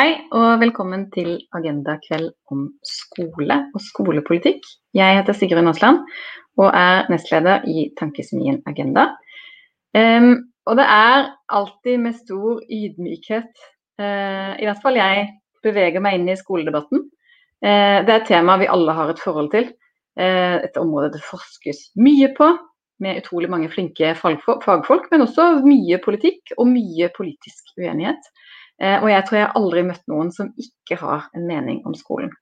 Hei, og velkommen til agendakveld om skole og skolepolitikk. Jeg heter Sigrun Aasland og er nestleder i Tankesmien Agenda. Um, og det er alltid med stor ydmykhet, uh, i hvert fall jeg, beveger meg inn i skoledebatten. Uh, det er et tema vi alle har et forhold til. Uh, et område det forskes mye på, med utrolig mange flinke fagfolk, men også mye politikk og mye politisk uenighet. Eh, og jeg tror jeg aldri møtt noen som ikke har en mening om skolen.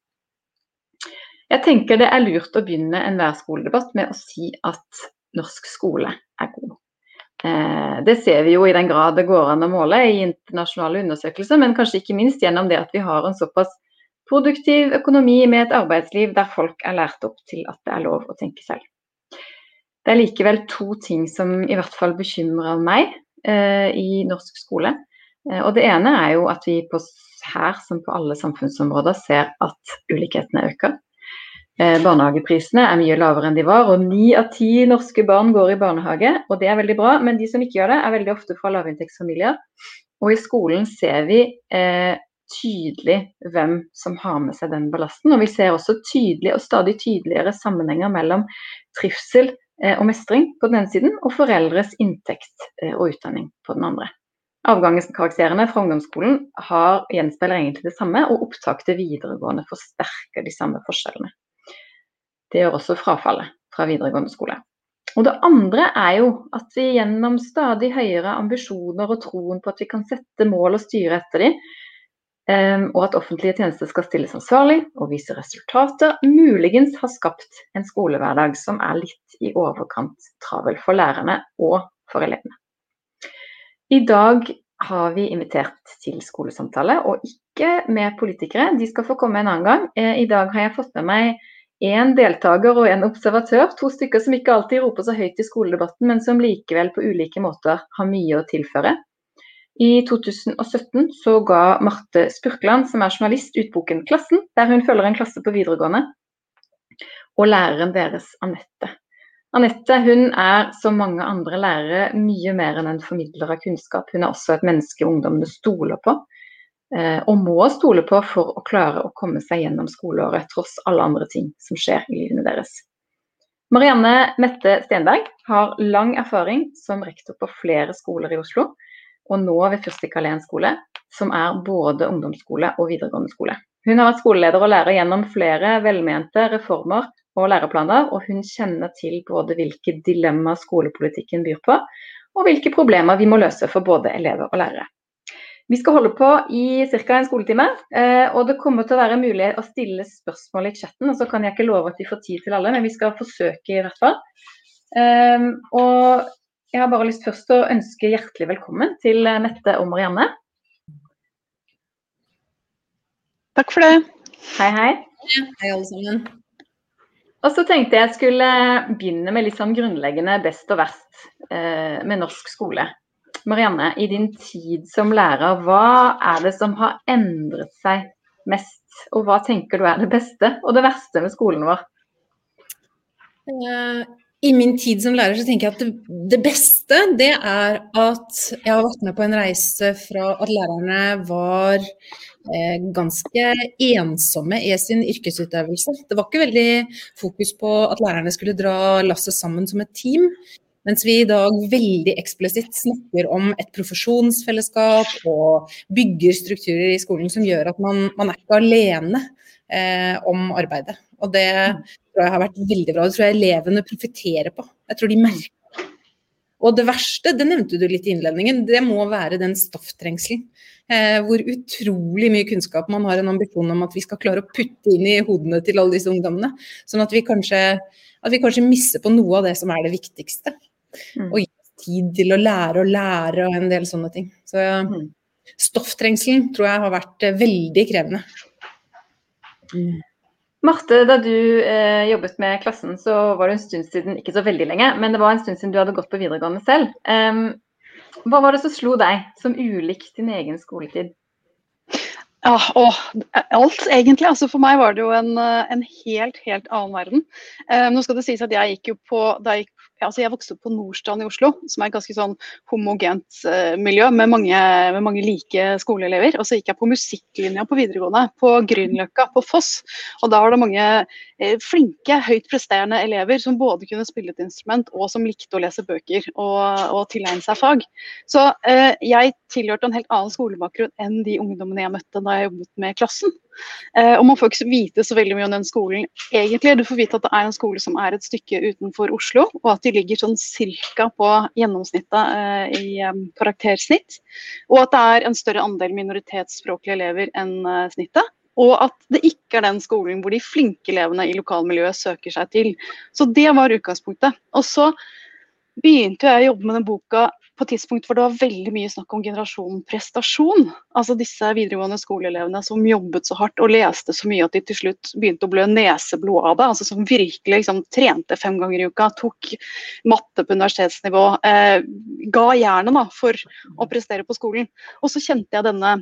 Jeg tenker det er lurt å begynne enhver skoledebatt med å si at norsk skole er god. Eh, det ser vi jo i den grad det går an å måle i internasjonale undersøkelser, men kanskje ikke minst gjennom det at vi har en såpass produktiv økonomi med et arbeidsliv der folk er lært opp til at det er lov å tenke selv. Det er likevel to ting som i hvert fall bekymrer meg eh, i norsk skole. Eh, og Det ene er jo at vi på, her som på alle samfunnsområder ser at ulikhetene øker. Eh, barnehageprisene er mye lavere enn de var, og ni av ti norske barn går i barnehage. og Det er veldig bra, men de som ikke gjør det, er veldig ofte fra lavinntektsfamilier. Og i skolen ser vi eh, tydelig hvem som har med seg den ballasten. Og vi ser også tydelig og stadig tydeligere sammenhenger mellom trivsel eh, og mestring på den ene siden, og foreldres inntekt eh, og utdanning på den andre. Avgangskarakterene fra ungdomsskolen har, gjenspeiler egentlig det samme, og opptak til videregående forsterker de samme forskjellene. Det gjør også frafallet fra videregående skole. Og Det andre er jo at vi gjennom stadig høyere ambisjoner og troen på at vi kan sette mål og styre etter dem, ehm, og at offentlige tjenester skal stilles ansvarlig og vise resultater, muligens har skapt en skolehverdag som er litt i overkant travel for lærerne og for elevene. I dag har vi invitert til skolesamtale, og ikke med politikere. De skal få komme en annen gang. Eh, I dag har jeg fått med meg én deltaker og en observatør. To stykker som ikke alltid roper så høyt i skoledebatten, men som likevel på ulike måter har mye å tilføre. I 2017 så ga Marte Spurkland, som er journalist, ut boken 'Klassen', der hun følger en klasse på videregående. Og læreren deres, Anette, Anette hun er som mange andre lærere mye mer enn en formidler av kunnskap. Hun er også et menneske ungdommene stoler på, eh, og må stole på for å klare å komme seg gjennom skoleåret, tross alle andre ting som skjer i livene deres. Marianne Mette Stenberg har lang erfaring som rektor på flere skoler i Oslo, og nå ved Fyrstikkalleen skole, som er både ungdomsskole og videregående skole. Hun har vært skoleleder og lærer gjennom flere velmente reformer og læreplaner, og hun kjenner til både hvilke dilemmaer skolepolitikken byr på, og hvilke problemer vi må løse for både elever og lærere. Vi skal holde på i ca. en skoletime, eh, og det kommer til å være mulig å stille spørsmål i chatten. og Så kan jeg ikke love at vi får tid til alle, men vi skal forsøke i hvert fall. Ehm, og jeg har bare lyst først å ønske hjertelig velkommen til Mette og Marianne. Takk for det. Hei, hei. Hei, alle sammen. Og så tenkte jeg skulle begynne med litt sånn grunnleggende best og verst eh, med norsk skole. Marianne, i din tid som lærer, hva er det som har endret seg mest? Og hva tenker du er det beste og det verste med skolen vår? Uh, I min tid som lærer så tenker jeg at det, det, beste det er at jeg har vært med på en reise fra at lærerne var Eh, ganske ensomme i sin yrkesutøvelse. Det var ikke veldig fokus på at lærerne skulle dra lasset sammen som et team. Mens vi i dag veldig eksplisitt snakker om et profesjonsfellesskap og bygger strukturer i skolen som gjør at man, man er ikke alene eh, om arbeidet. Og det tror jeg har vært veldig bra. Det tror jeg elevene profitterer på. Jeg tror de merker og det verste, det nevnte du litt i innledningen, det må være den stofftrengselen. Eh, hvor utrolig mye kunnskap man har en ambisjon om at vi skal klare å putte inn i hodene til alle disse ungdommene. Sånn at vi kanskje, at vi kanskje misser på noe av det som er det viktigste. Mm. Og gi tid til å lære og lære og en del sånne ting. Så ja, stofftrengselen tror jeg har vært eh, veldig krevende. Marte, da du eh, jobbet med klassen, så var det en stund siden, ikke så veldig lenge, men det var en stund siden du hadde gått på videregående selv. Um, hva var det som slo deg som ulikt din egen skoletid? Ja, og alt egentlig. Altså for meg var det jo en, en helt, helt annen verden. Um, nå skal det sies at jeg gikk jo på, Da jeg gikk altså Jeg vokste opp på Nordstrand i Oslo, som er et ganske sånn homogent eh, miljø med mange, med mange, like skoleelever. Og så gikk jeg på musikklinja på videregående, på Grünerløkka, på Foss. Og da var det mange eh, flinke, høyt presterende elever som både kunne spille et instrument og som likte å lese bøker og, og tilegne seg fag. Så eh, jeg tilhørte en helt annen skolebakgrunn enn de ungdommene jeg møtte da jeg jobbet med klassen. Eh, og man får ikke vite så veldig mye om den skolen egentlig. Du får vite at det er en skole som er et stykke utenfor Oslo, og at de ligger sånn cirka på gjennomsnittet eh, i um, karaktersnitt. Og at det er en større andel minoritetsspråklige elever enn snittet. Og at det ikke er den skolen hvor de flinke elevene i lokalmiljøet søker seg til. Så det var utgangspunktet. Og så begynte jeg å jobbe med den boka på et tidspunkt hvor det var veldig mye snakk om generasjon prestasjon. Altså disse videregående skoleelevene som jobbet så hardt og leste så mye at de til slutt begynte å blø neseblod av det. altså Som virkelig liksom, trente fem ganger i uka, tok matte på universitetsnivå. Eh, ga jernet for å prestere på skolen. Og så kjente jeg denne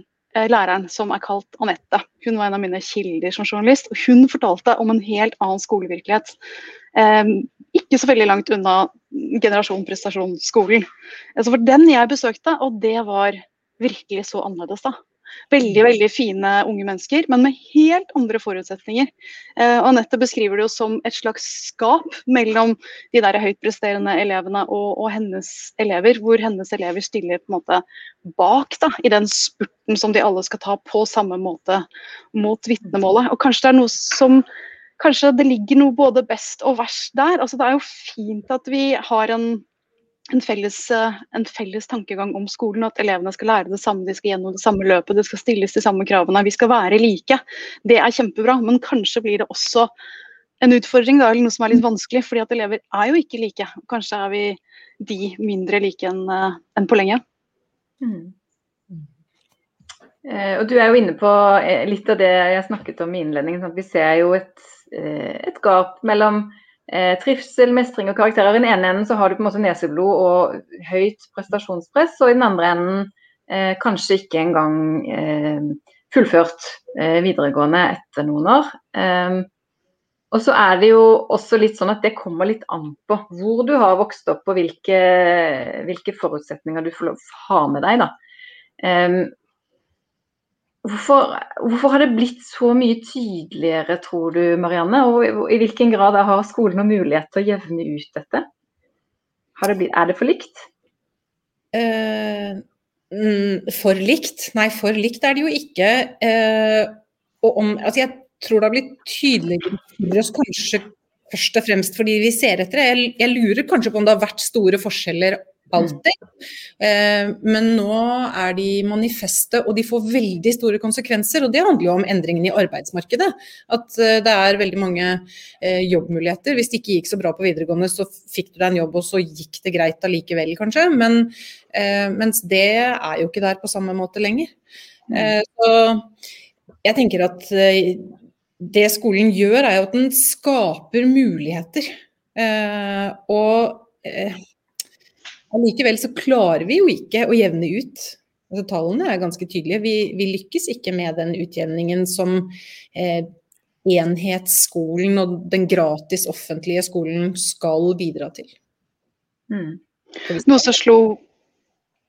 læreren som er kalt Anette. Hun var en av mine kilder som journalist. og Hun fortalte om en helt annen skolevirkelighet. Eh, ikke så veldig langt unna generasjon prestasjonsskolen. Så for den jeg besøkte, og det var virkelig så annerledes, da. Veldig veldig fine unge mennesker, men med helt andre forutsetninger. Eh, og Anette beskriver det jo som et slags skap mellom de der høytpresterende elevene og, og, hennes elever, hvor hennes elever stiller på en måte bak da, i den spurten som de alle skal ta på samme måte mot vitnemålet. Og kanskje det er noe som kanskje det ligger noe både best og verst der. Altså, det er jo fint at vi har en, en, felles, eh, en, felles, tankegang om skolen. At elevene skal lære det samme, de skal gjennom det samme løpet, det skal stilles de samme kravene. Vi skal være like. Det er kjempebra, men kanskje blir det også en utfordring, da, eller noe som er litt vanskelig. fordi at elever er jo ikke like. Kanskje er vi de mindre like enn eh, en på lenge. Mm. Eh, og Du er jo inne på litt av det jeg snakket om i innledningen. Sånn vi ser jo et et gap mellom eh, trivsel, mestring og karakterer. I den ene enden så har du på en måte neseblod og høyt prestasjonspress, og i den andre enden eh, kanskje ikke engang eh, fullført eh, videregående etter noen år. Eh, og så er det jo også litt sånn at det kommer litt an på hvor du har vokst opp og hvilke, hvilke forutsetninger du får lov å ha med deg. da. Hvorfor, hvorfor, har det blitt så mye tydeligere, tror du Marianne? Og i hvilken grad har skolen noen mulighet til å jevne ut dette? Det blitt, er det for likt? Uh, for likt? Nei, for likt er det jo ikke. Uh, om, altså jeg tror det har blitt tydeligere kanskje først og fremst fordi vi ser etter det. Jeg, jeg lurer kanskje på om det har vært store forskjeller alltid. Eh, men nå er de manifeste, og de får veldig store konsekvenser. Og det handler jo om endringene i arbeidsmarkedet. At eh, det er veldig mange eh, jobbmuligheter. Hvis det ikke gikk så bra på videregående, så fikk du deg en jobb, og så gikk det greit allikevel, kanskje. Men, mens det er jo ikke der på samme måte lenger. Så jeg tenker at det skolen gjør, er jo at den skaper muligheter. Og Allikevel så klarer vi jo ikke å jevne ut. Altså, tallene er ganske tydelige. Vi, vi, lykkes ikke med den utjevningen som eh, enhetsskolen og den gratis offentlige skolen skal bidra til. Mm. Noe som slo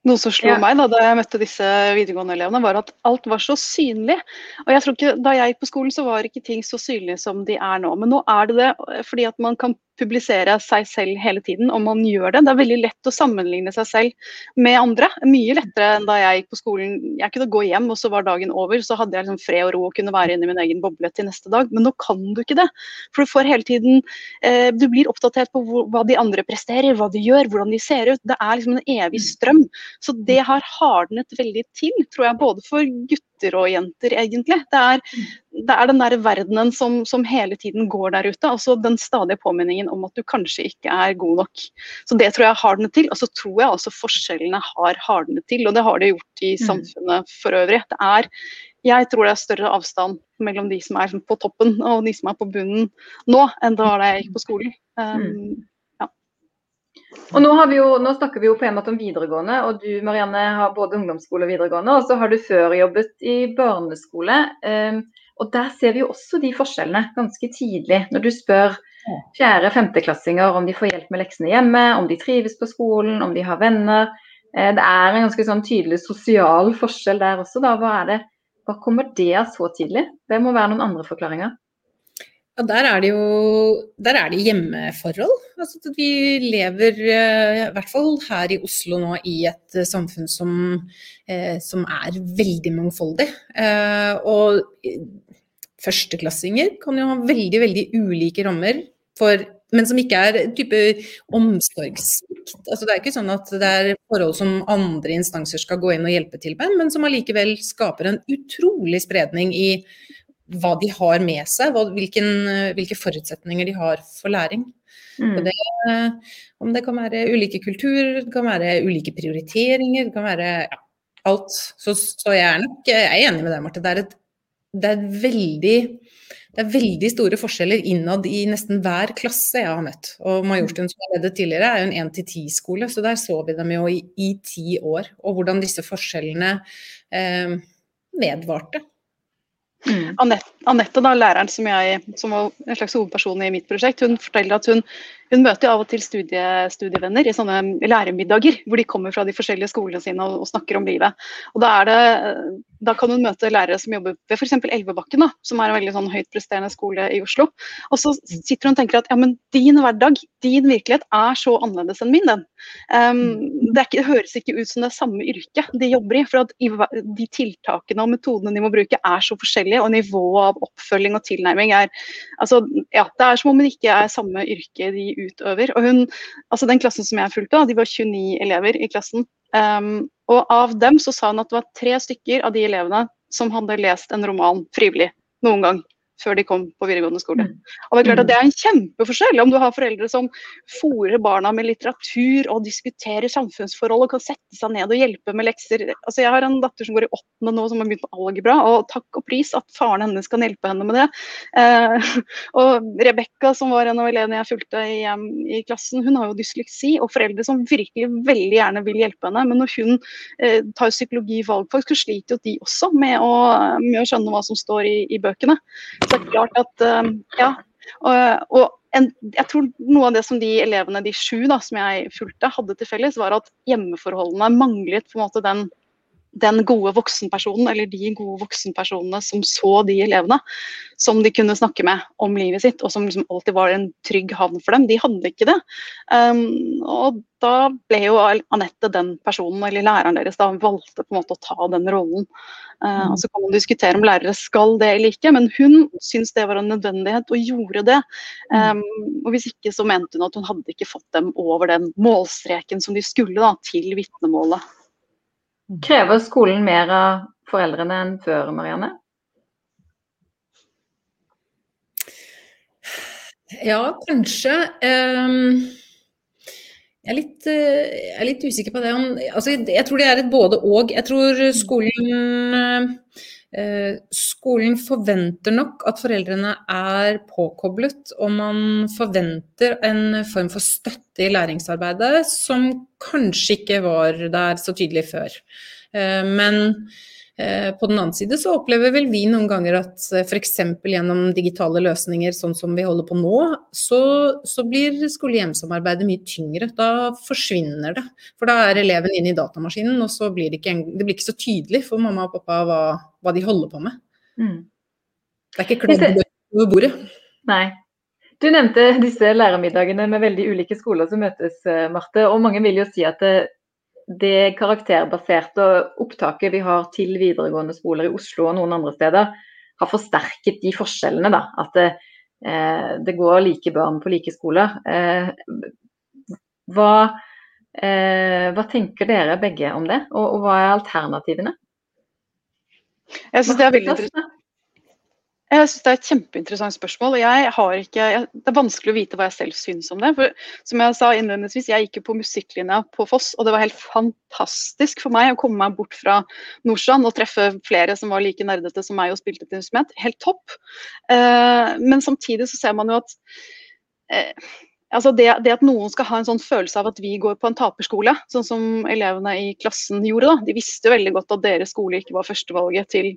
noe som slo ja. meg da, da jeg møtte disse videregående elevene, var at alt var så synlig. Og jeg tror ikke, Da jeg gikk på skolen, så var ikke ting så synlige som de er nå. Men nå er det det, fordi at man kan publisere seg selv hele tiden, og man gjør det. Det er veldig lett å sammenligne seg selv med andre. Mye lettere enn da jeg gikk på skolen. Jeg kunne gå hjem, og så var dagen over. Så hadde jeg liksom fred og ro og kunne være inne i min egen boble til neste dag. Men nå kan du ikke det. For du får hele tiden eh, Du blir oppdatert på hvor, hva de andre presterer, hva de gjør, hvordan de ser ut. Det er liksom en evig strøm. Så det har hardnet veldig til, tror jeg, både for gutter gutter og jenter, egentlig. Det er, det er den der verdenen som, som, hele tiden går der ute. Altså den stadige påminningen om at du kanskje ikke er god nok. Så det tror jeg har hardnet til. Og så tror jeg også forskjellene har hardnet til, og det har det gjort i mm. samfunnet for øvrig. Det er jeg tror det er større avstand mellom de som er på toppen og de som er på bunnen nå, enn det var da jeg gikk på skolen. Um, mm. Og nå, jo, nå, snakker vi jo på en måte om videregående, og du Marianne har både ungdomsskole og videregående. Og så har du før jobbet i barneskole. Um, og der ser vi jo også de forskjellene ganske tidlig. Når du spør fjerde- femteklassinger om de får hjelp med leksene hjemme, om de trives på skolen, om de har venner. Eh, det er en ganske sånn tydelig sosial forskjell der også. Da. Hva, er det, hva kommer det av så tidlig? Det må være noen andre forklaringer. Ja, der er det jo der er det hjemmeforhold. Altså, vi lever, eh, i hvert fall her i Oslo nå, i et samfunn som, eh, som er veldig mangfoldig. Eh, og førsteklassinger kan jo ha veldig, veldig ulike rammer, for, men som ikke er type omsorgssvikt. Altså, det er ikke sånn at det er forhold som andre instanser skal gå inn og hjelpe til med, men som allikevel skaper en utrolig spredning i hva de har med seg, hva, hvilken, hvilke forutsetninger de har for læring. Mm. Det, om det kan være ulike kulturer, det kan være ulike prioriteringer, det kan være ja, alt. Så, så jeg, er nok jeg er enig med deg, Marte. Det er et det er veldig det er veldig store forskjeller innad i nesten hver klasse jeg har møtt. Og Majorstuen som jeg ledet tidligere er jo en 1-10-skole, så der så vi dem jo i, i ti år. Og hvordan disse forskjellene eh, vedvarte. Mm. Anette, da, læreren som, jeg, som var en slags hovedperson i mitt prosjekt, hun forteller at hun hun møter av og til studie, studievenner i sånne læremiddager, hvor de kommer fra de forskjellige skolene sine og, og snakker om livet. Og da, det, da, kan hun møte lærere som jobber ved f.eks. Elvebakken, da, som er en veldig sånn høyt presterende skole i Oslo. Og så sitter hun og tenker at ja, men din hverdag, din virkelighet er så annerledes enn min. den. Um, det, ikke, det, høres ikke ut som det er samme yrke de jobber i. For at de tiltakene og metodene de må bruke er så forskjellige, og nivået av oppfølging og tilnærming er altså, ja, Det er som om det ikke er samme yrke de utøver. Og hun, altså Den klassen som jeg fulgte, de var 29 elever i klassen. Um, og av dem så sa hun at det var tre stykker av de elevene som hadde lest en roman frivillig noen gang før de kom på videregående skole. Mm. Og Det er klart at det er en kjempeforskjell om du har foreldre som fòrer barna med litteratur og diskuterer samfunnsforhold og kan sette seg ned og hjelpe med lekser. Altså Jeg har en datter som går i åttende nå, som har begynt med algebra, og takk og pris at faren hennes kan hjelpe henne med det. Eh, og Rebekka, som var en av elevene jeg fulgte i, i, klassen, hun har jo dysleksi, og foreldre som virkelig veldig gjerne vil hjelpe henne. Men når hun eh, tar psykologi valgfag, så sliter jo de også med å, med å skjønne hva som står i, i bøkene. Det er klart at um, ja. Og, og en, jeg tror noe av det som de elevene, de sju da, som jeg fulgte, hadde til felles, var at hjemmeforholdene manglet på en måte den den gode voksenpersonen, eller de gode voksenpersonene som så de elevene, som de kunne snakke med om livet sitt, og som liksom alltid var en trygg havn for dem. De hadde ikke det. Um, og da ble jo Anette den personen, eller læreren deres, da valgte på en måte å ta den rollen. Uh, og Så kan man diskutere om lærere skal det eller ikke, men hun syntes det var en nødvendighet og gjorde det. Um, og Hvis ikke så mente hun at hun hadde ikke fått dem over den målstreken som de skulle da, til vitnemålet. Krever skolen mer av foreldrene enn før, Marianne? Ja, kanskje. Ehm, jeg er litt, eh, jeg er litt usikker på det. Altså, jeg tror det er et både-og. Jeg tror skolen Eh, skolen forventer nok at foreldrene er påkoblet, og man forventer en form for støtte i læringsarbeidet som kanskje ikke var der så tydelig før. Eh, men Eh, på den annen side så opplever vel vi noen ganger at eh, f.eks. gjennom digitale løsninger sånn som vi holder på nå, så, så blir skole-hjem-samarbeidet mye tyngre. Da forsvinner det. For da er eleven inne i datamaskinen, og så blir det ikke, det blir ikke så tydelig for mamma og pappa hva, hva de holder på med. Mm. Det er ikke kledd over bordet. Nei. Du nevnte disse lærermiddagene med veldig ulike skoler som møtes, eh, Marte. Og mange vil jo si at det, karakterbaserte opptaket vi har til videregående skoler i Oslo og noen andre steder, har forsterket de forskjellene. Da. At det, eh, det går like barn på like skoler. Eh, hva, eh, hva, tenker dere begge om det, og, og hva er alternativene? Jeg synes det er veldig interessant. Jeg synes Det er et kjempeinteressant spørsmål. ikke, Det er vanskelig å vite hva jeg selv syns om det. for som Jeg sa innledningsvis, jeg gikk jo på musikklinja på Foss, og det var helt fantastisk for meg å komme meg bort fra Nordstrand og treffe flere som var like nerdete som meg og spilte et instrument. Helt topp. Eh, men samtidig så ser man jo at eh, altså det, det, at noen skal ha en sånn følelse av at vi går på en taperskole, sånn som elevene i klassen gjorde. da. De visste veldig godt at deres skole ikke var førstevalget til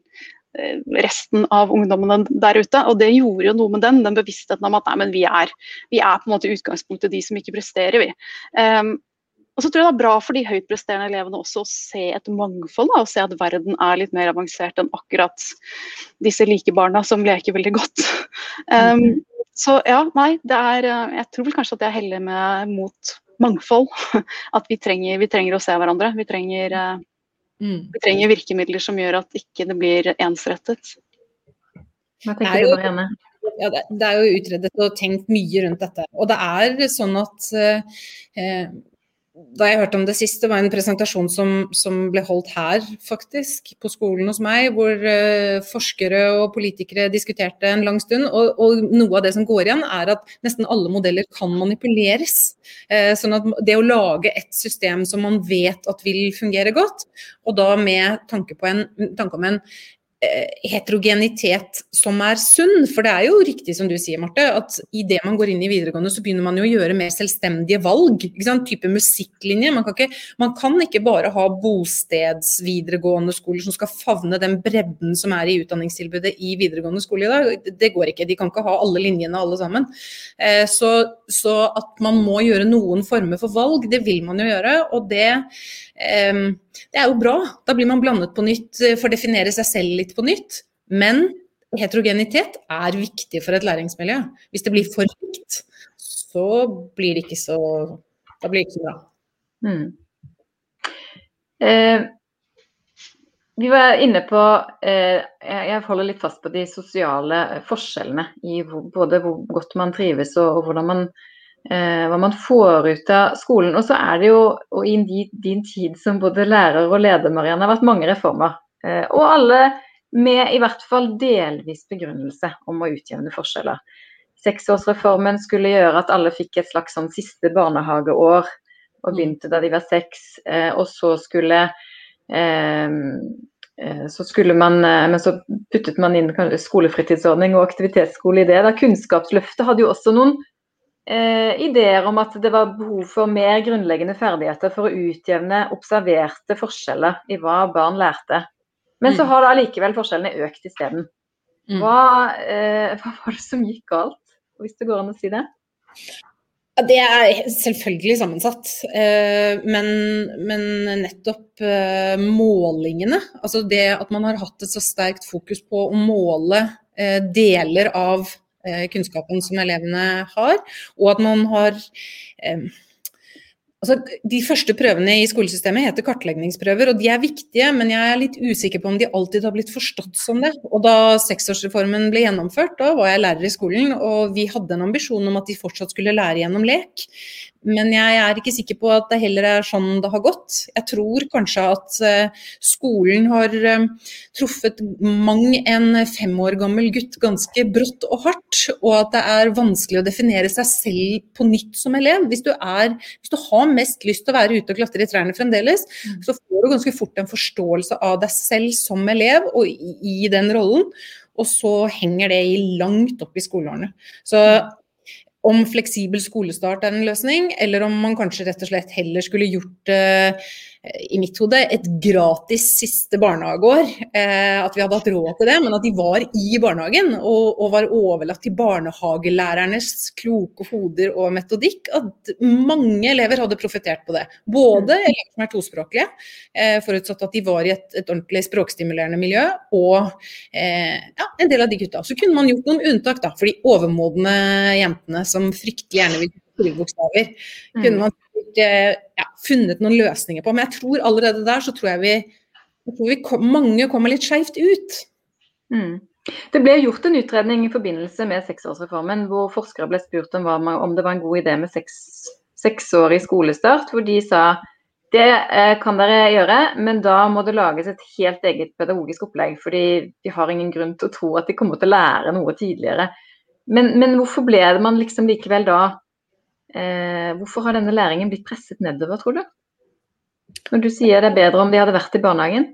eh, resten av ungdommene der ute. Og det gjorde jo noe med den, den bevisstheten om at nei, men vi er, vi er på en måte utgangspunktet de som ikke presterer, vi. Um, og så tror jeg det er bra for de høytpresterende elevene også å se et mangfold, da, og se at verden er litt mer avansert enn akkurat disse likebarna som leker veldig godt. Um, så ja, nei, det er eh, Jeg tror vel kanskje at jeg heller med mot mangfold. At vi trenger, vi trenger å se hverandre. Vi trenger, eh, mm. vi trenger, virkemidler som gjør at ikke det blir ensrettet. Hva tenker du, Marianne? Ja, det er jo utredet og tenkt mye rundt dette. Og det er sånn at eh, da jeg hørte om det sist, det var en presentasjon som, som, ble holdt her, faktisk, på skolen hos meg, hvor uh, forskere og politikere diskuterte en lang stund. Og, og, noe av det som går igjen, er at nesten alle modeller kan manipuleres. Uh, sånn at det å lage et system som man vet at vil fungere godt, og da med tanke, en, tanke om en heterogenitet som er sunn. For det er jo riktig som du sier, Marte, at idet man går inn i videregående, så begynner man jo å gjøre mer selvstendige valg. ikke sant, Type musikklinje. Man kan, ikke, man kan ikke bare ha bostedsvideregående skoler som skal favne den bredden som er i utdanningstilbudet i videregående skole i dag. Det går ikke. De kan ikke ha alle linjene alle sammen. Eh, så, så at man må gjøre noen former for valg, det vil man jo gjøre. og det det er jo bra. Da blir man blandet på nytt, eh, får definere seg selv litt på nytt. Men heterogenitet er viktig for et læringsmiljø. Hvis det blir for likt, så blir det ikke så, det ikke så bra. Mm. Eh, vi var inne på eh, Jeg holder litt fast på de sosiale forskjellene i både hvor godt man trives og, og hvordan man eh, hva man får ut av skolen. Og så er det jo, og i din, tid som både lærer og leder, Marianne, har vært mange reformer. Eh, og alle med i hvert fall delvis begrunnelse om å utjevne forskjeller. Seksårsreformen skulle gjøre at alle fikk et slags sånn siste barnehageår og begynte da de var seks. Eh, og så skulle så skulle man, men så puttet man inn skolefritidsordning og aktivitetsskole i det. Da Kunnskapsløftet hadde jo også noen eh, ideer om at det var behov for mer grunnleggende ferdigheter for å utjevne observerte forskjeller i hva barn lærte. Men så mm. har da likevel forskjellene økt isteden. Mm. Hva, eh, hva var det som gikk galt, hvis det går an å si det? Det er selvfølgelig sammensatt, eh, men, men, nettopp eh, målingene, altså det at man har hatt et så sterkt fokus på å måle eh, deler av kunnskapen som elevene har, og at man har eh, Altså, de første prøvene i skolesystemet heter kartleggingsprøver, og de er viktige, men jeg er litt usikker på om de alltid har blitt forstått som det. Og da seksårsreformen ble gjennomført, da var jeg lærer i skolen, og vi hadde en ambisjon om at de fortsatt skulle lære gjennom lek. Men jeg er ikke sikker på at det heller er sånn det har gått. Jeg tror kanskje at uh, skolen har uh, truffet mang en fem år gammel gutt ganske brått og hardt, og at det er vanskelig å definere seg selv på nytt som elev. Hvis du, er, hvis du har mest lyst til å være ute og klatre i trærne fremdeles, mm. så får du ganske fort en forståelse av deg selv som elev og i, i den rollen. Og så henger det i langt opp i skoleårene. Så om fleksibel skolestart er en løsning, eller om man kanskje rett og slett heller skulle gjort uh, i mitt hode et gratis siste barnehageår. Eh, at vi hadde hatt råd til det, men at de var i barnehagen og, og var overlatt til barnehagelærernes kloke hoder og metodikk. At mange elever hadde profitert på det. Både mm. elever som er tospråklige, eh, forutsatt at de var i et, et ordentlig språkstimulerende miljø, og eh, ja, en del av de gutta. Så kunne man gjort noen unntak da, for de overmodne jentene som fryktelig gjerne vil skrive Kunne mm. man ja, funnet noen løsninger på. Men jeg tror allerede der så tror jeg vi, jeg tror vi kom, mange kommer litt skeivt ut. Mm. Det ble gjort en utredning i forbindelse med seksårsreformen hvor forskere ble spurt om, om det var en god idé med seks, seksårig skolestart. Hvor de sa det eh, kan dere gjøre, men da må det lages et helt eget pedagogisk opplegg. Fordi de har ingen grunn til å tro at de kommer til å lære noe tidligere. Men, men hvorfor ble det man liksom likevel da hvorfor har denne læringen blitt presset nedover, tror du? Når du sier det er bedre om de hadde vært i barnehagen?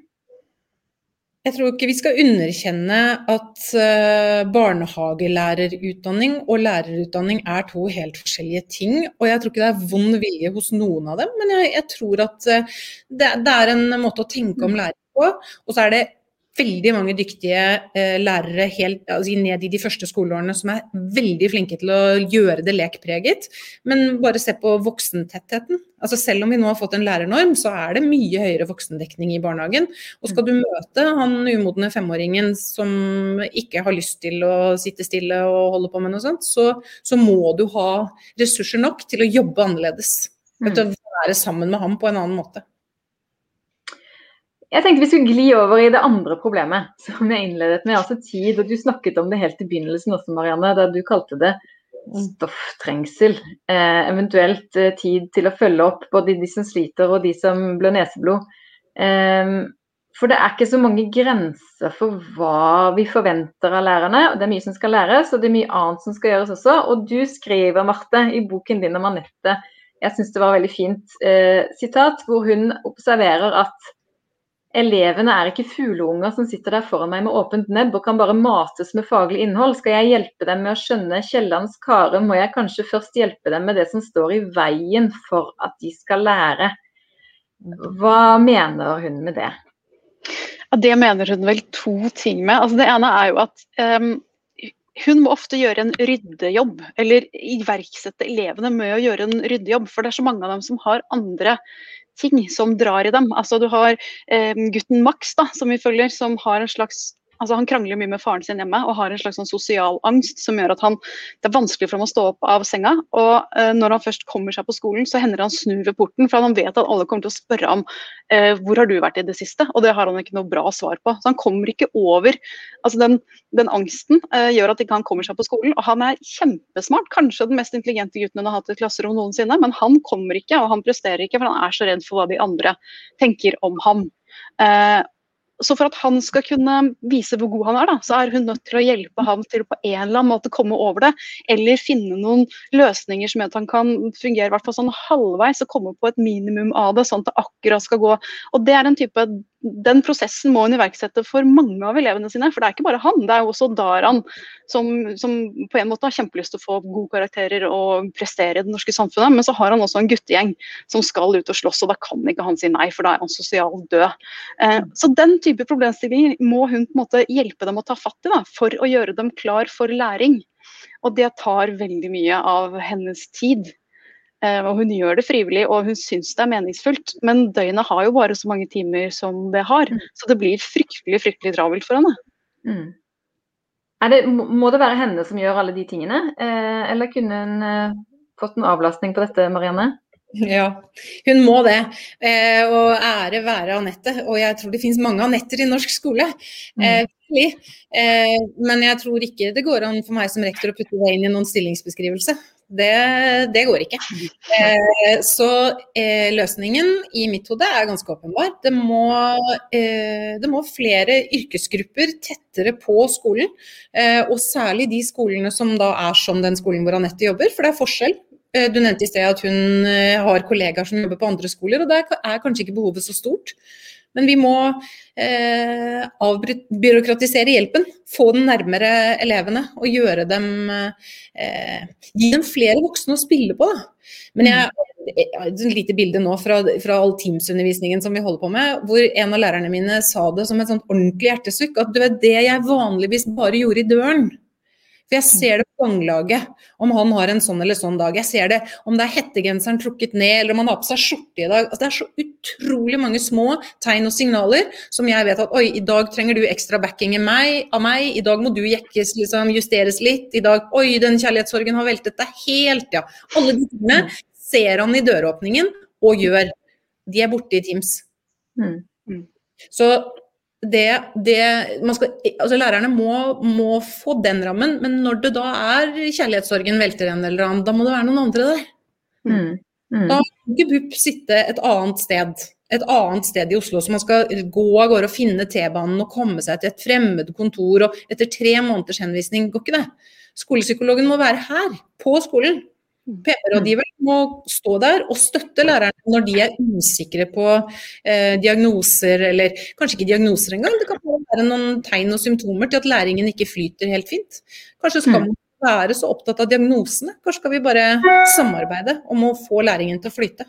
jeg tror ikke vi skal underkjenne at uh, barnehagelærerutdanning og lærerutdanning er to helt forskjellige ting. Og jeg tror ikke det er vond vilje hos noen av dem, men jeg, jeg tror at uh, det, det, er en måte å tenke om læring på. Og så er det veldig mange dyktige eh, lærere helt, altså ned i de første skoleårene som er veldig flinke til å gjøre det lekpreget. Men bare se på voksentettheten. Altså selv om vi nå har fått en lærernorm, så er det mye høyere voksendekning i barnehagen. Og skal du møte han umodne femåringen som ikke har lyst til å sitte stille og holde på med noe sånt, så, så må du ha ressurser nok til å jobbe annerledes. Mm. Til å være sammen med ham på en annen måte. Jeg tenkte vi skulle gli over i det andre problemet som jeg innledet med, altså tid. og Du snakket om det helt i begynnelsen også, Marianne, da du kalte det stofftrengsel. Eh, eventuelt eh, tid til å følge opp både de som sliter og de som blør neseblod. Eh, for det er ikke så mange grenser for hva vi forventer av lærerne. og Det er mye som skal læres, og det er mye annet som skal gjøres også. Og du skriver, Marte, i boken din om Anette, jeg syns det var veldig fint eh, sitat, hvor hun observerer at Elevene er ikke fugleunger som sitter der foran meg med åpent nebb og kan bare mates med faglig innhold. Skal jeg hjelpe dem med å skjønne Kiellands kare, må jeg kanskje først hjelpe dem med det som står i veien for at de skal lære. Hva mener hun med det? Ja, det mener hun vel to ting med. Altså, det ene er jo at um, hun må ofte gjøre en ryddejobb, eller iverksette elevene med å gjøre en ryddejobb. For det er så mange av dem som har andre ting som drar i dem. Altså Du har eh, gutten Max, da, som vi følger, som har en slags altså Han krangler mye med faren sin hjemme og har en slags sånn sosial angst som gjør at han, det er vanskelig for ham å stå opp av senga. og eh, Når han først kommer seg på skolen, så hender han snur ved porten, for han vet at alle kommer til å spørre ham eh, hvor har du vært i det siste, og det har han ikke noe bra svar på. Så Han kommer ikke over altså Den, den angsten eh, gjør at ikke han kommer seg på skolen. og Han er kjempesmart, kanskje den mest intelligente gutten hun har hatt i et klasserom noensinne, men han kommer ikke, og han presterer ikke, for han er så redd for hva de andre tenker om ham. Uh, så for at han skal kunne vise hvor god han er, da, så er hun nødt til å hjelpe ham til på en eller annen måte komme over det. Eller finne noen løsninger som gjør at han kan fungere hvert sånn halvveis og komme på et minimum av det, sånn at det akkurat skal gå. Og det er en type den prosessen må hun iverksette for mange av elevene sine. For det er ikke bare han, det er jo også Daran som, som på en måte har kjempelyst til å få gode karakterer og prestere i det norske samfunnet. Men så har han også en guttegjeng som skal ut og slåss, og da kan ikke han si nei, for da er han sosialt død. Eh, så den type problemstillinger må hun på en måte hjelpe dem å ta fatt i da, for å gjøre dem klar for læring. Og det tar veldig mye av hennes tid. Eh, og hun gjør det frivillig og hun syns det er meningsfullt. Men døgnet har jo bare så mange timer som det har. Mm. Så det blir fryktelig fryktelig travelt for henne. Mm. Det, må det være henne som gjør alle de tingene, eh, eller kunne hun eh, fått en avlastning på dette, Marianne? Ja, hun må det. og ære være Anette. Og jeg tror det finnes mange Anetter i norsk skole. Mm. men jeg tror ikke det går an for meg som rektor å putte det inn i noen stillingsbeskrivelse. Det, det går ikke. Eh, så eh, løsningen i mitt hode er ganske åpenbar. Det må, eh, det må, flere yrkesgrupper tettere på skolen. Eh, og særlig de skolene som da er som den skolen hvor Anette jobber, for det er forskjell. Eh, du nevnte i sted at hun eh, har kollegaer som jobber på andre skoler, og der er kanskje ikke behovet så stort. Men vi må eh, avbyråkratisere hjelpen, få den nærmere elevene og gjøre dem eh, Gi dem flere voksne å spille på. Da. Men jeg har et lite bilde nå fra, fra all Teams-undervisningen som vi holder på med, hvor en av lærerne mine sa det som et sånt ordentlig hjertesukk. At du vet, det jeg vanligvis bare gjorde i døren, for jeg ser det på ganglaget, om han har en sånn eller sånn dag. Jeg ser det om det er hettegenseren trukket ned, eller om han har på seg skjorte i dag. Altså, det er så utrolig mange små tegn og signaler som jeg vet at oi, i dag trenger du ekstra backing meg, av meg. i dag må du jekkes, liksom, justeres litt. I dag oi, den kjærlighetssorgen har veltet deg helt, ja. Alle de tingene ser han i døråpningen og gjør. De er borte i Teams. Mm. mm. Så det, det skal, altså Lærerne må, må, få den rammen, men når det da er kjærlighetssorgen velter en eller annen, da må det være noen andre der. Mm. Mm. Da kan ikke BUP sitte et annet sted et annet sted i Oslo, så man skal gå av gårde og finne T-banen og komme seg til et fremmed kontor, og etter tre måneders henvisning går ikke det. Skolepsykologen må være her, på skolen. PP-rådgiver må stå der og støtte lærerne når de er usikre på eh, diagnoser, eller kanskje ikke diagnoser engang. Det kan være noen tegn og symptomer til at læringen ikke flyter helt fint. Kanskje skal man være så opptatt av diagnosene. Kanskje skal vi bare samarbeide om å få læringen til å flyte.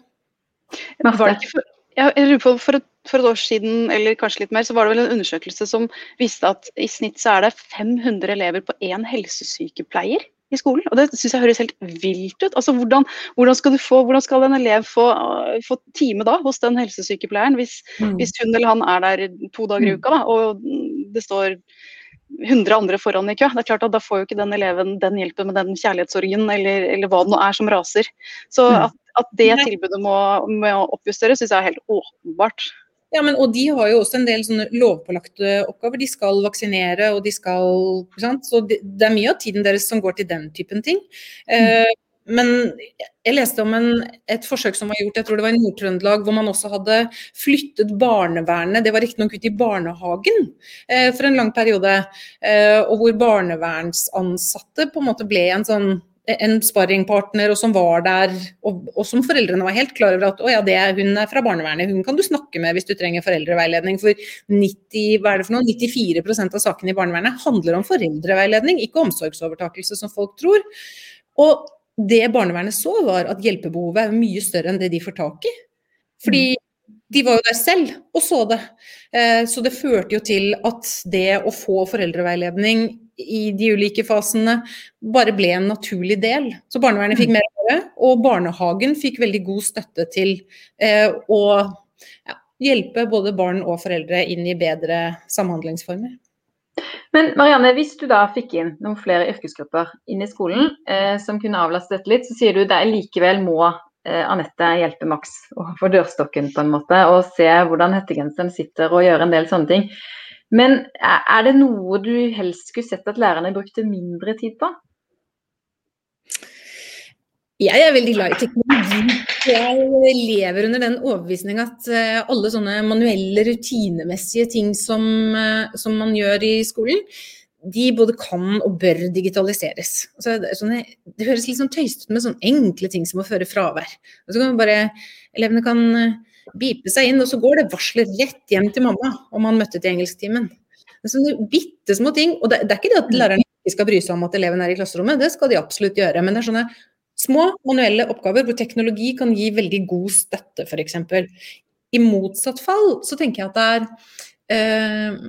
Var det ikke for, jeg for, et, for et år siden eller kanskje litt mer, så var det vel en undersøkelse som viste at i snitt så er det 500 elever på én helsesykepleier i skolen. Og det syns jeg høres helt vilt ut. Altså, hvordan, hvordan, skal få, hvordan, skal en elev få, få, time da hos den helsesykepleieren, hvis, mm. hvis, hun eller han er der to dager i mm. uka da, og det står 100 andre foran i kø. Det er klart at Da får jo ikke den eleven den hjelpen med den kjærlighetssorgen eller, eller hva det nå er som raser. Så mm. at, at det tilbudet må, må oppjusteres, syns jeg er helt åpenbart. Ja, men, og de har jo også en del sånne lovpålagte oppgaver. De skal vaksinere og de skal Så det, det, er mye av tiden deres som går til den typen ting. Eh, men jeg leste om en, et forsøk som var gjort, jeg tror det var i Nord-Trøndelag, hvor man også hadde flyttet barnevernet, det var riktignok ut i barnehagen eh, for en lang periode. Eh, og hvor barnevernsansatte på en måte ble en sånn en sparringpartner og som var der, og, og, som foreldrene var helt klar over at å ja, det, hun er fra barnevernet, hun kan du snakke med hvis du trenger foreldreveiledning. For 90, hva er det for noe? 94 av sakene i barnevernet handler om foreldreveiledning, ikke omsorgsovertakelse, som folk tror. Og det barnevernet så, var at hjelpebehovet er mye større enn det de får tak i. Fordi de var jo der selv og så det. Eh, så det førte jo til at det å få foreldreveiledning i de ulike fasene bare ble en naturlig del. Så barnevernet fikk mm. mer å gjøre, og barnehagen fikk veldig god støtte til eh, å ja, hjelpe både barn og foreldre inn i bedre samhandlingsformer. Men Marianne, hvis du da fikk inn noen flere yrkesgrupper inn i skolen eh, som kunne avlaste dette litt, så sier du det likevel må eh, Anette hjelpe Max overfor dørstokken på en måte, og se hvordan hettegenseren sitter og gjøre en del sånne ting. Men er det noe du helst skulle sett at lærerne brukte mindre tid på? Jeg er veldig glad i teknologi. Jeg lever under den overbevisning at eh, alle sånne manuelle, rutinemessige ting som, eh, som man gjør i skolen, de både kan og bør digitaliseres. Altså, sånne, det, høres litt sånn tøysete ut med sånne enkle ting som å føre fravær. Og så kan bare, elevene kan eh, bipe seg inn, og så går det varsler rett hjem til mamma om han møtte til engelsktimen. Sånne bitte små ting. Og det, det, er ikke det at mm. læreren ikke skal bry seg om at eleven er i klasserommet, det skal de absolutt gjøre. Men det er sånne små manuelle oppgaver hvor teknologi kan gi veldig god støtte, f.eks. I motsatt fall så tenker jeg at det er eh,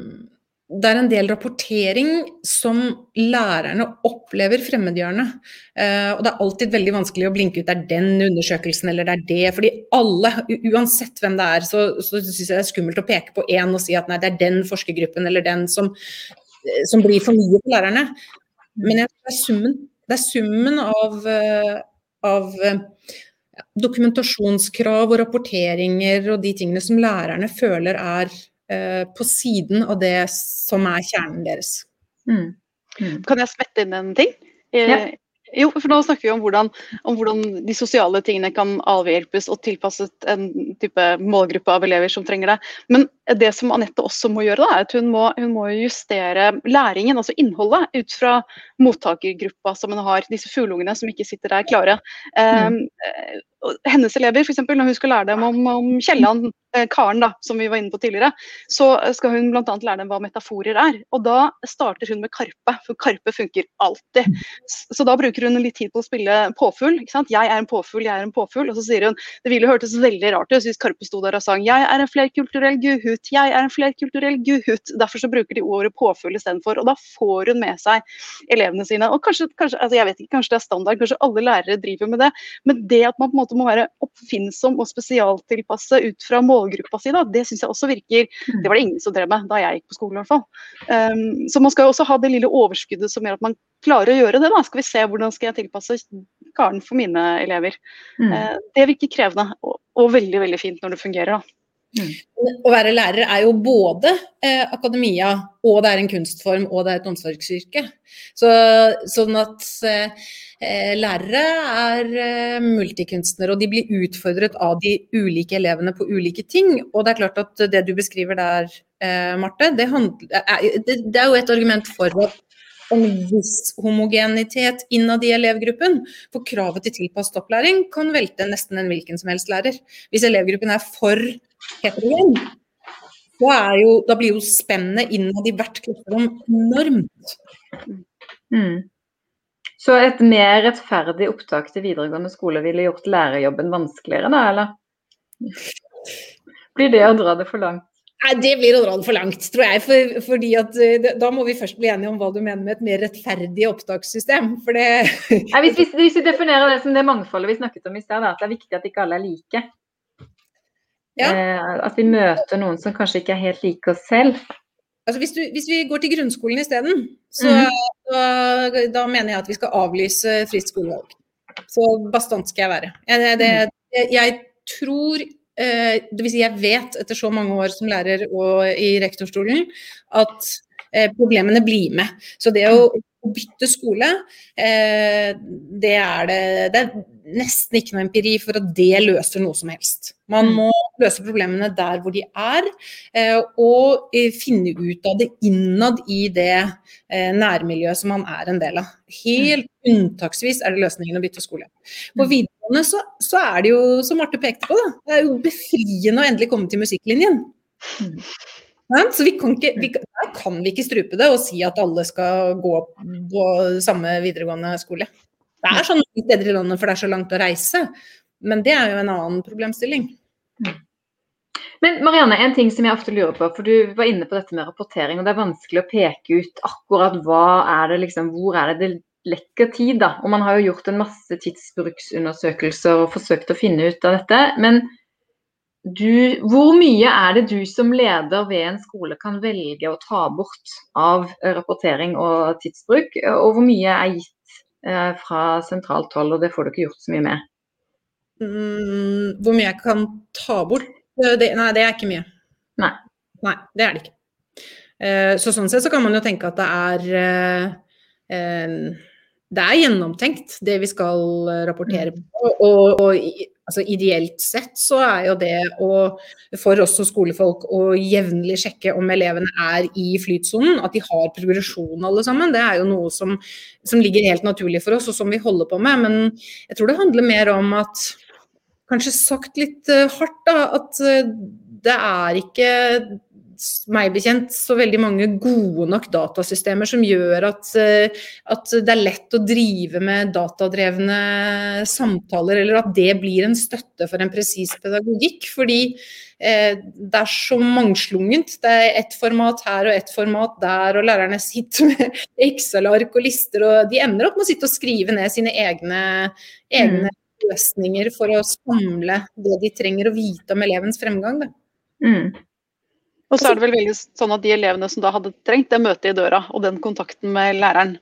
det er en del rapportering som lærerne opplever fremmedgjørende. Eh, og det er alltid veldig vanskelig å blinke ut det er den undersøkelsen eller det er det. Fordi alle, uansett hvem det er, så, så syns jeg det er skummelt å peke på én og si at nei, det er den forskergruppen eller den som, eh, som blir for mye for lærerne. Men det er summen, det er summen av, eh, av dokumentasjonskrav og rapporteringer og de tingene som lærerne føler er Eh, på siden av det som er kjernen deres. Mm. Mm. Kan jeg smette inn en ting? Eh, ja. Jo, for nå snakker vi om hvordan, om hvordan, de sosiale tingene kan avhjelpes og tilpasset en type målgruppe av elever som trenger det. Men det som Anette også må gjøre, da, er at hun må, hun må justere læringen, altså innholdet, ut fra mottakergruppa som hun har, disse fugleungene som ikke sitter der klare. Mm. Um, hennes elever, f.eks. når hun skal lære dem om, om Kielland, eh, karen da, som vi var inne på tidligere, så skal hun bl.a. lære dem hva metaforer er. Og da starter hun med Karpe, for Karpe funker alltid. Så da bruker hun litt tid på å spille påfugl. ikke sant? Jeg er en påfugl, jeg er en påfugl. Og så sier hun det ville hørtes veldig rart ut hvis Karpe sto der og sang jeg er en flerkulturell guhut, jeg er en flerkulturell guhut. Derfor så bruker de ordet påfugl istedenfor. Og da får hun med seg elevene sine. Og kanskje, kanskje, altså jeg vet ikke, kanskje det er standard, kanskje alle lærere driver med det. Men det at man på en måte måte må være oppfinnsom og spesialtilpasse ut fra målgruppa si, da, det syns jeg også virker mm. Det var det ingen som drev med da jeg gikk på skolen, i hvert fall. Um, så man skal jo også ha det lille overskuddet som gjør at man klarer å gjøre det. da, Skal vi se hvordan skal jeg tilpasse karen for mine elever. Mm. Uh, det virker krevende og, og veldig, veldig fint når det fungerer. da. Mm. Å være lærer er jo både eh, akademia, og det er en kunstform, og det er et omsorgsyrke. Så, sånn at eh, lærere er eh, multikunstnere, og de blir utfordret av de ulike elevene på ulike ting. Og det er klart at det du beskriver der, eh, Marte, det, handler, det, det er jo et argument for at en viss homogenitet innad i elevgruppen. For kravet til tilpasset opplæring kan velte nesten en hvilken som helst lærer. Hvis elevgruppen er for heterogen, jo, da blir jo spennet innad i hvert klasserom enormt. Mm. Så et mer rettferdig opptak til videregående skole ville gjort lærerjobben vanskeligere, da, eller? Blir det å dra det for langt? Nei, Det blir å dra det for langt, tror jeg. For, fordi at eh, Da må vi først bli enige om hva du mener med et mer rettferdig opptakssystem. For det Nei, hvis, hvis, hvis, vi definerer det som det mangfoldet vi snakket om i sted, at det er viktig at ikke alle er like. Ja. Eh, at vi møter noen som kanskje ikke er helt like oss selv. Altså hvis, du, hvis vi går til grunnskolen isteden, så mm. da, da, mener jeg at vi skal avlyse fritt skolevalg. Så bastant skal jeg være. Jeg, det, det, jeg tror Eh, vil si jeg vet etter så mange år som lærer og i rektorstolen at eh, problemene blir med. Så det å bytte skole, eh, det er det, det er nesten ikke noe empiri for at det løser noe som helst. Man mm. må løse problemene der hvor de er, og finne ut av det innad i det nærmiljøet som man er en del av. Helt unntaksvis er det løsningen å bytte skole. På mm. videregående så, så, er det jo, som Marte pekte på, da, det er jo befriende å endelig komme til musikklinjen. Mm. Så vi kan ikke, vi, der kan vi ikke strupe det og si at alle skal gå på samme videregående skole. Det er sånn steder i landet for det er så langt å reise, men det er jo en annen problemstilling. Men Marianne, en ting som jeg ofte lurer på, for du var inne på dette med rapportering, og det er vanskelig å peke ut akkurat hva er det liksom, hvor er det det lekker tid, da. Og man har jo gjort en masse tidsbruksundersøkelser og forsøkt å finne ut av dette. Men du, hvor mye er det du som leder ved en skole kan velge å ta bort av rapportering og tidsbruk, og hvor mye er gitt eh, fra sentralt hold, og det får du ikke gjort så mye med? Mm, hvor mye jeg kan ta bort? Eh, det, nei, det er ikke mye. Nei. Nei, det er det ikke. Eh, så sånn sett så kan man jo tenke at det er eh, det er gjennomtenkt, det vi skal rapportere mm. på. Og, og, altså, ideelt sett så er jo det å, for oss som skolefolk å jevnlig sjekke om elevene er i flytsonen, at de har progresjon alle sammen. Det er jo noe som, som, ligger helt naturlig for oss, og som vi holder på med. Men jeg tror det handler mer om at Kanskje sagt litt uh, hardt, da. At uh, det er ikke meg bekjent så veldig mange gode nok datasystemer som gjør at, eh, at, det er lett å drive med datadrevne samtaler, eller at det blir en støtte for en presis pedagogikk. Fordi eh, det er så mangslungent. Det er ett format her og ett format der, og lærerne sitter med Excel-ark og lister, og de ender opp med å sitte og skrive ned sine egne, egne mm. Løsninger for å samle det de trenger å vite om elevens fremgang. Mm. Og så er det vel veldig sånn at de elevene som da hadde trengt det møtet i døra, og den kontakten med læreren,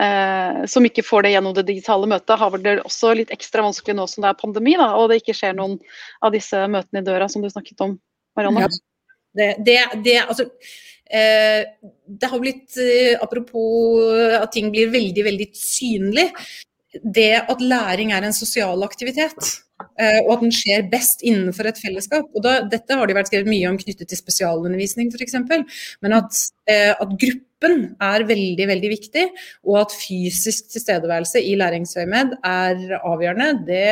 eh, som ikke får det gjennom det digitale møtet, har vel det også litt ekstra vanskelig nå som det er pandemi, da, og det ikke skjer noen av disse møtene i døra som du snakket om, Marianne? Ja. Det, det, det, altså, eh, det har blitt, eh, apropos at ting blir veldig, veldig synlig, det at læring er en sosial aktivitet. Eh, og at den skjer best innenfor et fellesskap. Og da, dette har det vært skrevet mye om knyttet til spesialundervisning f.eks. Men at, eh, at, gruppen er veldig veldig viktig, og at fysisk tilstedeværelse i læringsøyemed er avgjørende, det,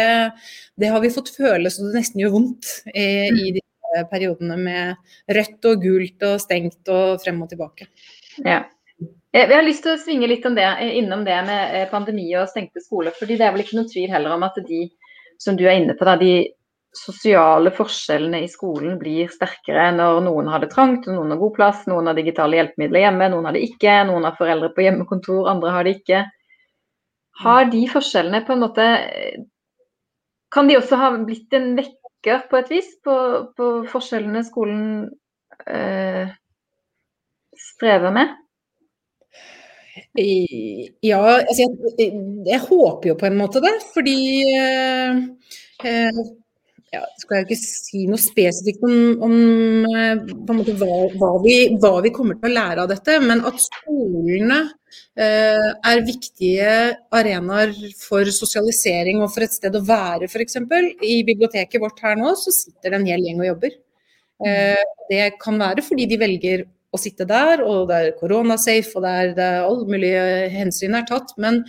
det, har vi fått føle så det nesten gjør vondt i, i disse periodene med rødt og gult og stengt og frem og tilbake. Ja. Jeg har lyst til å svinge litt det, innom det med pandemi og stengte skoler. fordi Det er vel ikke noen tvil heller om at de som du er inne på, da, de sosiale forskjellene i skolen blir sterkere når noen har det trangt, noen har god plass, noen har digitale hjelpemidler hjemme, noen har det ikke, noen har foreldre på hjemmekontor, andre har det ikke. Har de forskjellene på en måte Kan de også ha blitt en vekker på et vis på, på forskjellene skolen øh, strever med? Ja, altså jeg, jeg, håper jo på en måte det. Fordi eh, eh, ja, skal jeg ikke si noe spesifikt om, om måte, hva, hva, vi, hva, vi, kommer til å lære av dette, men at skolene eh, er viktige arenaer for sosialisering og for et sted å være, f.eks. I biblioteket vårt her nå så sitter det en hel gjeng og jobber. Eh, det kan være fordi de velger å sitte der, og det er koronasafe, og det er, det er alle mulige hensyn er tatt. Men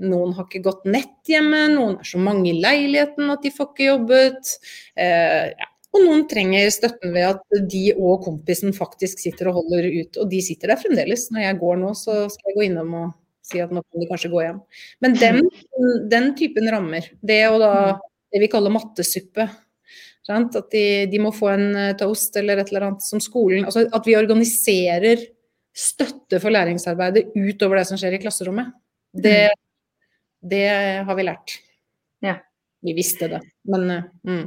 noen har ikke godt nett hjemme, noen er så mange i leiligheten at de får ikke jobbet. Eh, ja. Og noen trenger støtten ved at de og kompisen faktisk sitter og holder ut. Og de sitter der fremdeles. Når jeg går nå, så skal jeg gå innom og si at nå kan de kanskje gå hjem. Men den, den typen rammer, det å da det vi kaller mattesuppe? At de, de, må få en eh, toast eller et eller annet som skolen altså At vi organiserer støtte for læringsarbeidet utover det som skjer i klasserommet. Det, det har vi lært. Ja. Vi visste det, men eh, mm.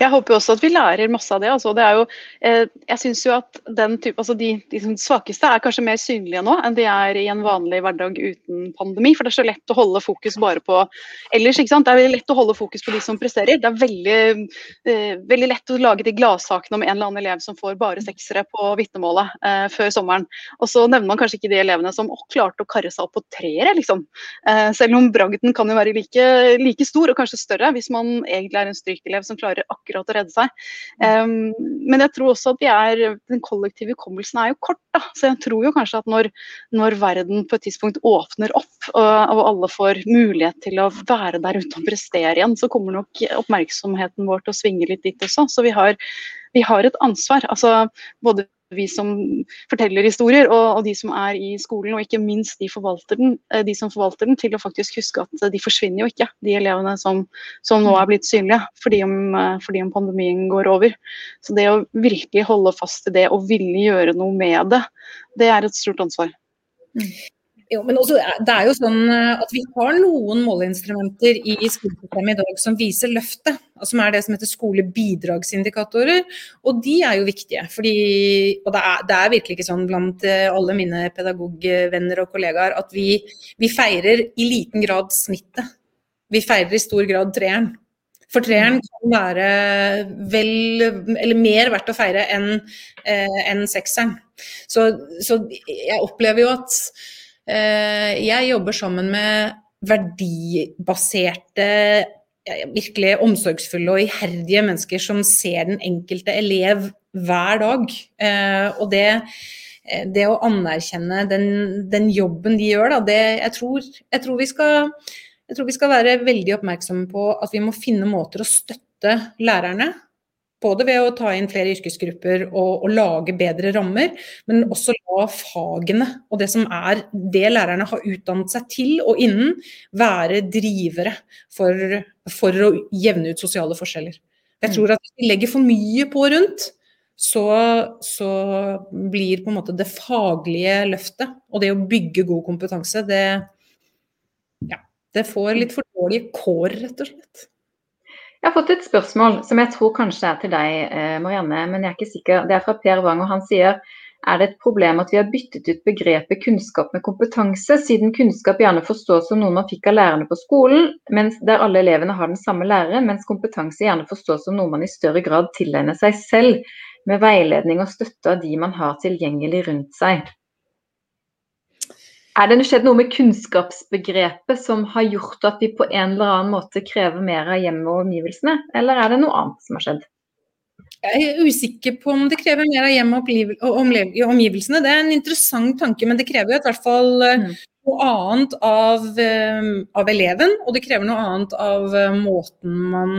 Jeg håper jo også at vi lærer masse av det. Altså, det jo, eh, jeg synes jo at type, altså de, de, svakeste er kanskje mer synlige nå enn de er i en vanlig hverdag uten pandemi. For det er så lett å holde fokus bare på ellers. ikke sant? Det er lett å holde fokus på de som presterer. Det er veldig, eh, veldig lett å lage de gladsakene om en eller annen elev som får bare seksere på vitnemålet eh, før sommeren. Og så nevner man kanskje ikke de elevene som å, klarte å karre seg opp på treere, liksom. Eh, selv om bragden kan jo være like, like stor, og kanskje større, hvis man egentlig er en strykelev som klarer akkurat å redde seg. Um, men jeg tror også at vi er, den kollektive hukommelsen er jo kort. Da. Så jeg tror jo kanskje at når, når verden på et tidspunkt åpner opp, og, og, alle får mulighet til å være der ute og prestere igjen, så kommer nok oppmerksomheten vår til å svinge litt dit også. Så vi har, vi har et ansvar. Altså, både vi som forteller historier, og, og, de som er i skolen, og ikke minst de, den, eh, de, som forvalter den, til å faktisk huske at de forsvinner jo ikke, de elevene som, som nå er blitt synlige fordi om, eh, fordi om, pandemien går over. Så det å virkelig holde fast i det og ville gjøre noe med det, det er et stort ansvar. Jo, men også, det er jo sånn eh, at Vi har noen måleinstrumenter i skolesystemet i dag som viser løftet. Som er det som heter skolebidragsindikatorer. Og de er jo viktige. Fordi, og det er, det er, virkelig ikke sånn blant eh, alle mine pedagogvenner og kollegaer at vi, vi feirer i liten grad snittet. Vi feirer i stor grad treeren. For treeren kan være vel, eller mer verdt å feire enn eh, en sekseren. Så, så jeg opplever jo at Eh, jeg jobber sammen med verdibaserte, virkelig omsorgsfulle og iherdige mennesker som ser den enkelte elev hver dag. Eh, og det, eh, det å anerkjenne den, den, jobben de gjør, da, det, jeg, tror, jeg, tror skal, jeg tror vi skal være veldig oppmerksomme på at vi må finne måter å støtte lærerne både ved å ta inn flere yrkesgrupper og, og, lage bedre rammer, men også la fagene og det som er det lærerne har utdannet seg til og innen, være drivere for, for å jevne ut sosiale forskjeller. Jeg tror at hvis vi legger for mye på rundt, så, så, blir på en måte det faglige løftet og det å bygge god kompetanse, det, ja, det får litt for dårlige kår, rett og slett. Jeg har fått et spørsmål som jeg tror kanskje er til deg, eh, Marianne, men jeg er ikke sikker. Det er fra Per Wang, og han sier er det et problem at vi har byttet ut begrepet kunnskap med kompetanse, siden kunnskap gjerne forstås som noe man fikk av lærerne på skolen, mens der alle elevene har den samme læreren, mens kompetanse gjerne forstås som noe man i større grad tilegner seg selv, med veiledning og støtte av de man har tilgjengelig rundt seg. Er det skjedd noe med kunnskapsbegrepet som har gjort at vi på en eller annen måte krever mer av hjemmet og omgivelsene, eller er det noe annet som har skjedd? Jeg er usikker på om det krever mer av hjemmet og omgivelsene. Det er en interessant tanke, men det krever jo i hvert fall eh, mm noe annet av, eh, av, eleven, og det krever noe annet av eh, måten man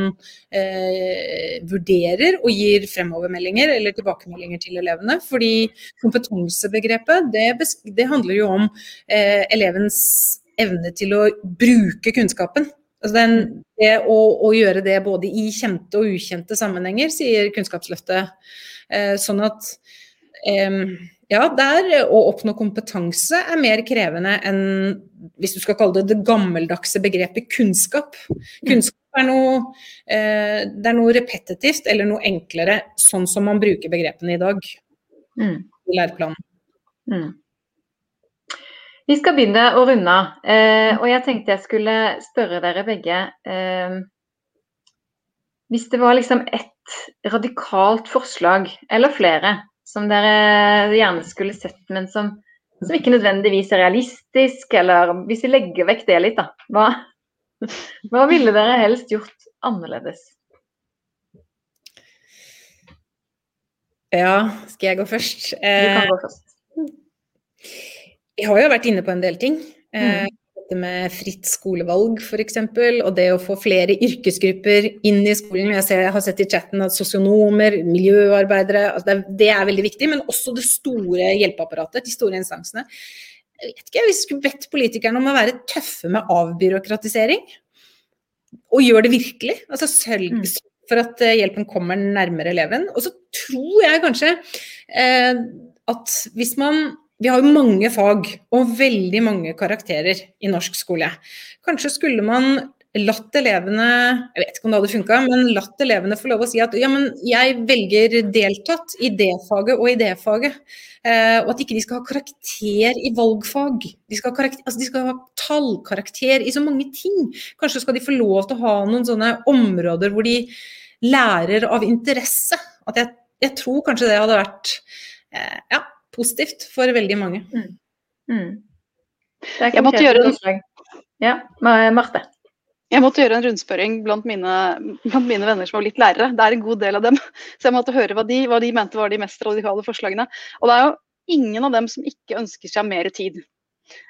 eh, vurderer og gir fremovermeldinger eller tilbakemeldinger til elevene. Fordi kompetansebegrepet det, det handler jo om eh, elevens evne til å bruke kunnskapen. Altså den, det å, å, gjøre det både i kjente og ukjente sammenhenger, sier Kunnskapsløftet. Eh, sånn at eh, ja, der å oppnå kompetanse er mer krevende enn hvis du skal kalle det det gammeldagse begrepet kunnskap. Kunnskap er noe, eh, det er noe repetitivt eller noe enklere, sånn som man bruker begrepene i dag mm. i læreplanen. Mm. Vi skal begynne å runde av, eh, og jeg tenkte jeg skulle spørre dere begge eh, Hvis det var liksom ett radikalt forslag, eller flere, som dere gjerne skulle sett, men som, som, ikke nødvendigvis er realistisk? Eller hvis vi legger vekk det litt, da. Hva, hva ville dere helst gjort annerledes? Ja, skal jeg gå først? Du kan gå først. Jeg har jo vært inne på en del ting. Mm. dette med fritt skolevalg f.eks. Og det å få flere yrkesgrupper inn i skolen. Jeg, ser, jeg har sett i chatten at sosionomer, miljøarbeidere altså det, det, er veldig viktig. Men også det store hjelpeapparatet, de store instansene. Jeg vet ikke, vi skulle bedt politikerne om å være tøffe med avbyråkratisering, og gjøre det virkelig. altså sørg, mm. for at eh, hjelpen kommer nærmere eleven. Og så tror jeg kanskje eh, at hvis man vi har jo mange fag og veldig mange karakterer i norsk skole. Kanskje skulle man latt elevene jeg vet ikke om det hadde funka, men latt elevene få lov å si at ja, men jeg velger deltatt i det faget og i det faget. Eh, og at ikke de skal ha karakter i valgfag. De skal, ha altså de skal ha tallkarakter i så mange ting. Kanskje skal de få lov til å ha noen sånne områder hvor de lærer av interesse. At jeg, jeg tror kanskje det hadde vært eh, ja, positivt for veldig mange. Mm. Mm. Jeg måtte gjøre en... Ja, Marte. Jeg måtte gjøre en rundspørring blant mine, blant mine, venner som var litt lærere. Det er en god del av dem. Så jeg måtte høre hva de, hva de mente var de mest radikale forslagene. Og det er jo ingen av dem som ikke ønsker seg mer tid.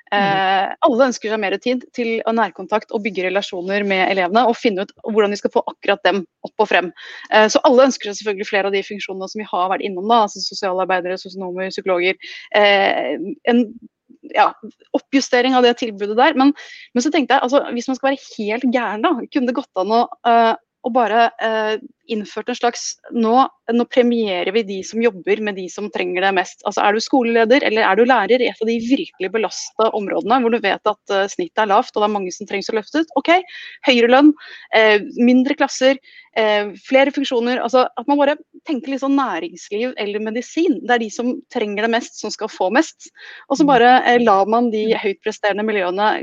Eh, mm. alle ønsker seg mer tid til å nærkontakt og bygge relasjoner med elevene og finne ut hvordan vi skal få akkurat dem opp og frem. Eh, så alle ønsker seg selvfølgelig flere av de funksjonene som vi har vært innom, da, altså sosialarbeidere, sosionomer, psykologer. Eh, en ja, oppjustering av det tilbudet der. Men, men, så tenkte jeg, altså, hvis man skal være helt gæren, da, kunne det gått an å, uh, å bare eh, innført en slags nå, nå, premierer vi de som jobber med de som trenger det mest. Altså Er du skoleleder eller er du lærer i et av de virkelig belasta områdene hvor du vet at eh, snittet er lavt og det er mange som trengs å løftes, ok, høyere lønn, eh, mindre klasser, eh, flere funksjoner. altså At man bare tenker litt sånn næringsliv eller medisin. Det er de som trenger det mest, som skal få mest. Og så mm. bare eh, lar man de høytpresterende miljøene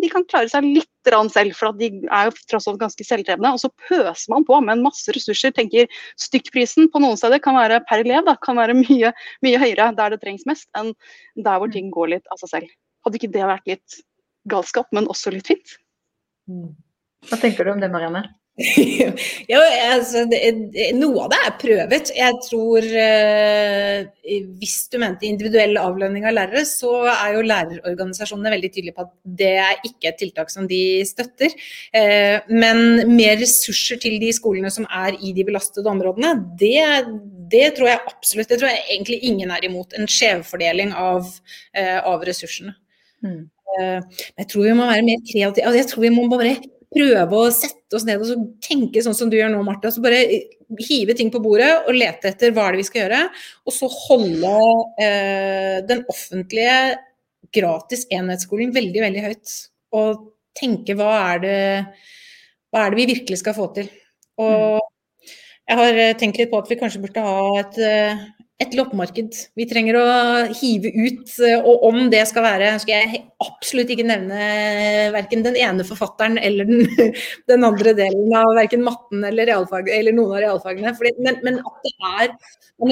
de kan klare seg litt selv, for de er jo tross alt ganske selvdrevne. Og så pøser man på med en masse ressurser. tenker Stykkprisen på noen steder kan være per elev da, kan være mye, mye høyere der det trengs mest, enn der hvor ting går litt av seg selv. Hadde ikke det vært litt galskap, men også litt fint? Hva tenker du om det, Marianne? Ja, altså, det, noe av det er prøvet. Jeg tror eh, Hvis du mente individuell avlønning av lærere, så er jo lærerorganisasjonene veldig tydelige på at det er ikke et tiltak som de støtter. Eh, men mer ressurser til de skolene som er i de belastede områdene, det, det tror jeg absolutt Det tror jeg egentlig ingen er imot. En skjevfordeling av, eh, av ressursene. Mm. Eh, jeg tror vi må være mer kreative. Altså, jeg tror vi må bare prøve å sette oss ned og tenke sånn som du gjør nå, Martha. Så bare hive ting på bordet og lete etter hva er det vi skal gjøre. Og så holde eh, den offentlige gratis enhetsskolen veldig, veldig høyt. Og tenke hva er det, hva er det vi virkelig skal få til. Og mm. jeg har tenkt litt på at vi kanskje burde ha et, eh, et loppemarked. Vi trenger å hive ut, eh, og om det skal være skal jeg absolutt ikke nevne verken den ene forfatteren eller den, den andre delen av verken matten eller, realfag, eller noen av realfagene. Fordi, men, men, at det er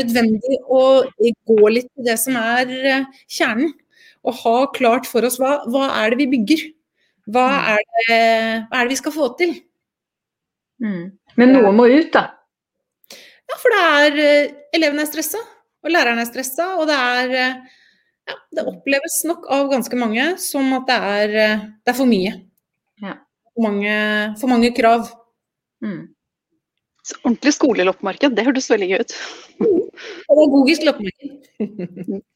nødvendig å gå litt til det som er eh, kjernen. Og ha klart for oss hva, hva er det vi bygger? Hva mm. er det, hva er det vi skal få til? Mm. Men noe må ut, da? Ja, for det er eh, elevene er stressa. Og læreren er stressa, og det er eh, ja, det oppleves nok av ganske mange som at det er, eh, det er for mye. Ja. For, mange, for, mange, krav. Mm. Så ordentlig skoleloppmarked, det hørtes veldig gøy ut. Pedagogisk loppemarked.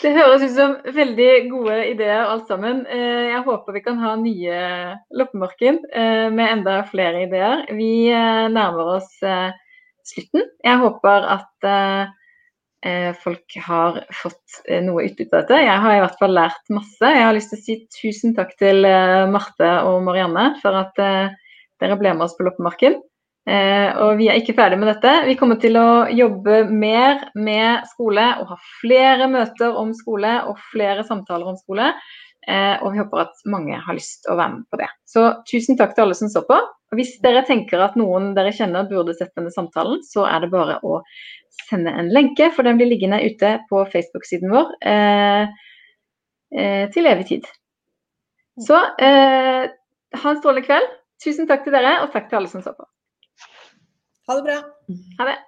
Det høres ut som veldig gode ideer alt sammen. Eh, jeg håper vi kan ha nye loppemarked med enda flere ideer. Vi nærmer oss slutten. Jeg håper at folk har fått eh, noe utbytte av dette. Jeg har i hvert fall lært masse. Jeg har lyst til å si tusen takk til eh, Marte og Marianne for at dere ble med oss på loppemarken. Og vi er ikke ferdig med dette. Vi kommer til å jobbe mer med skole og ha flere møter om skole og flere samtaler om skole. Og vi håper at mange har lyst til å være med på det. Så tusen takk til alle som så på. Og hvis dere tenker at noen dere kjenner burde sett denne samtalen, så er det bare å sende en lenke, for den blir liggende ute på Facebook-siden vår eh, eh, til evig tid. Så eh, ha en strålende kveld. Tusen takk til dere, og takk til alle som så på. Ha det bra. Ha det.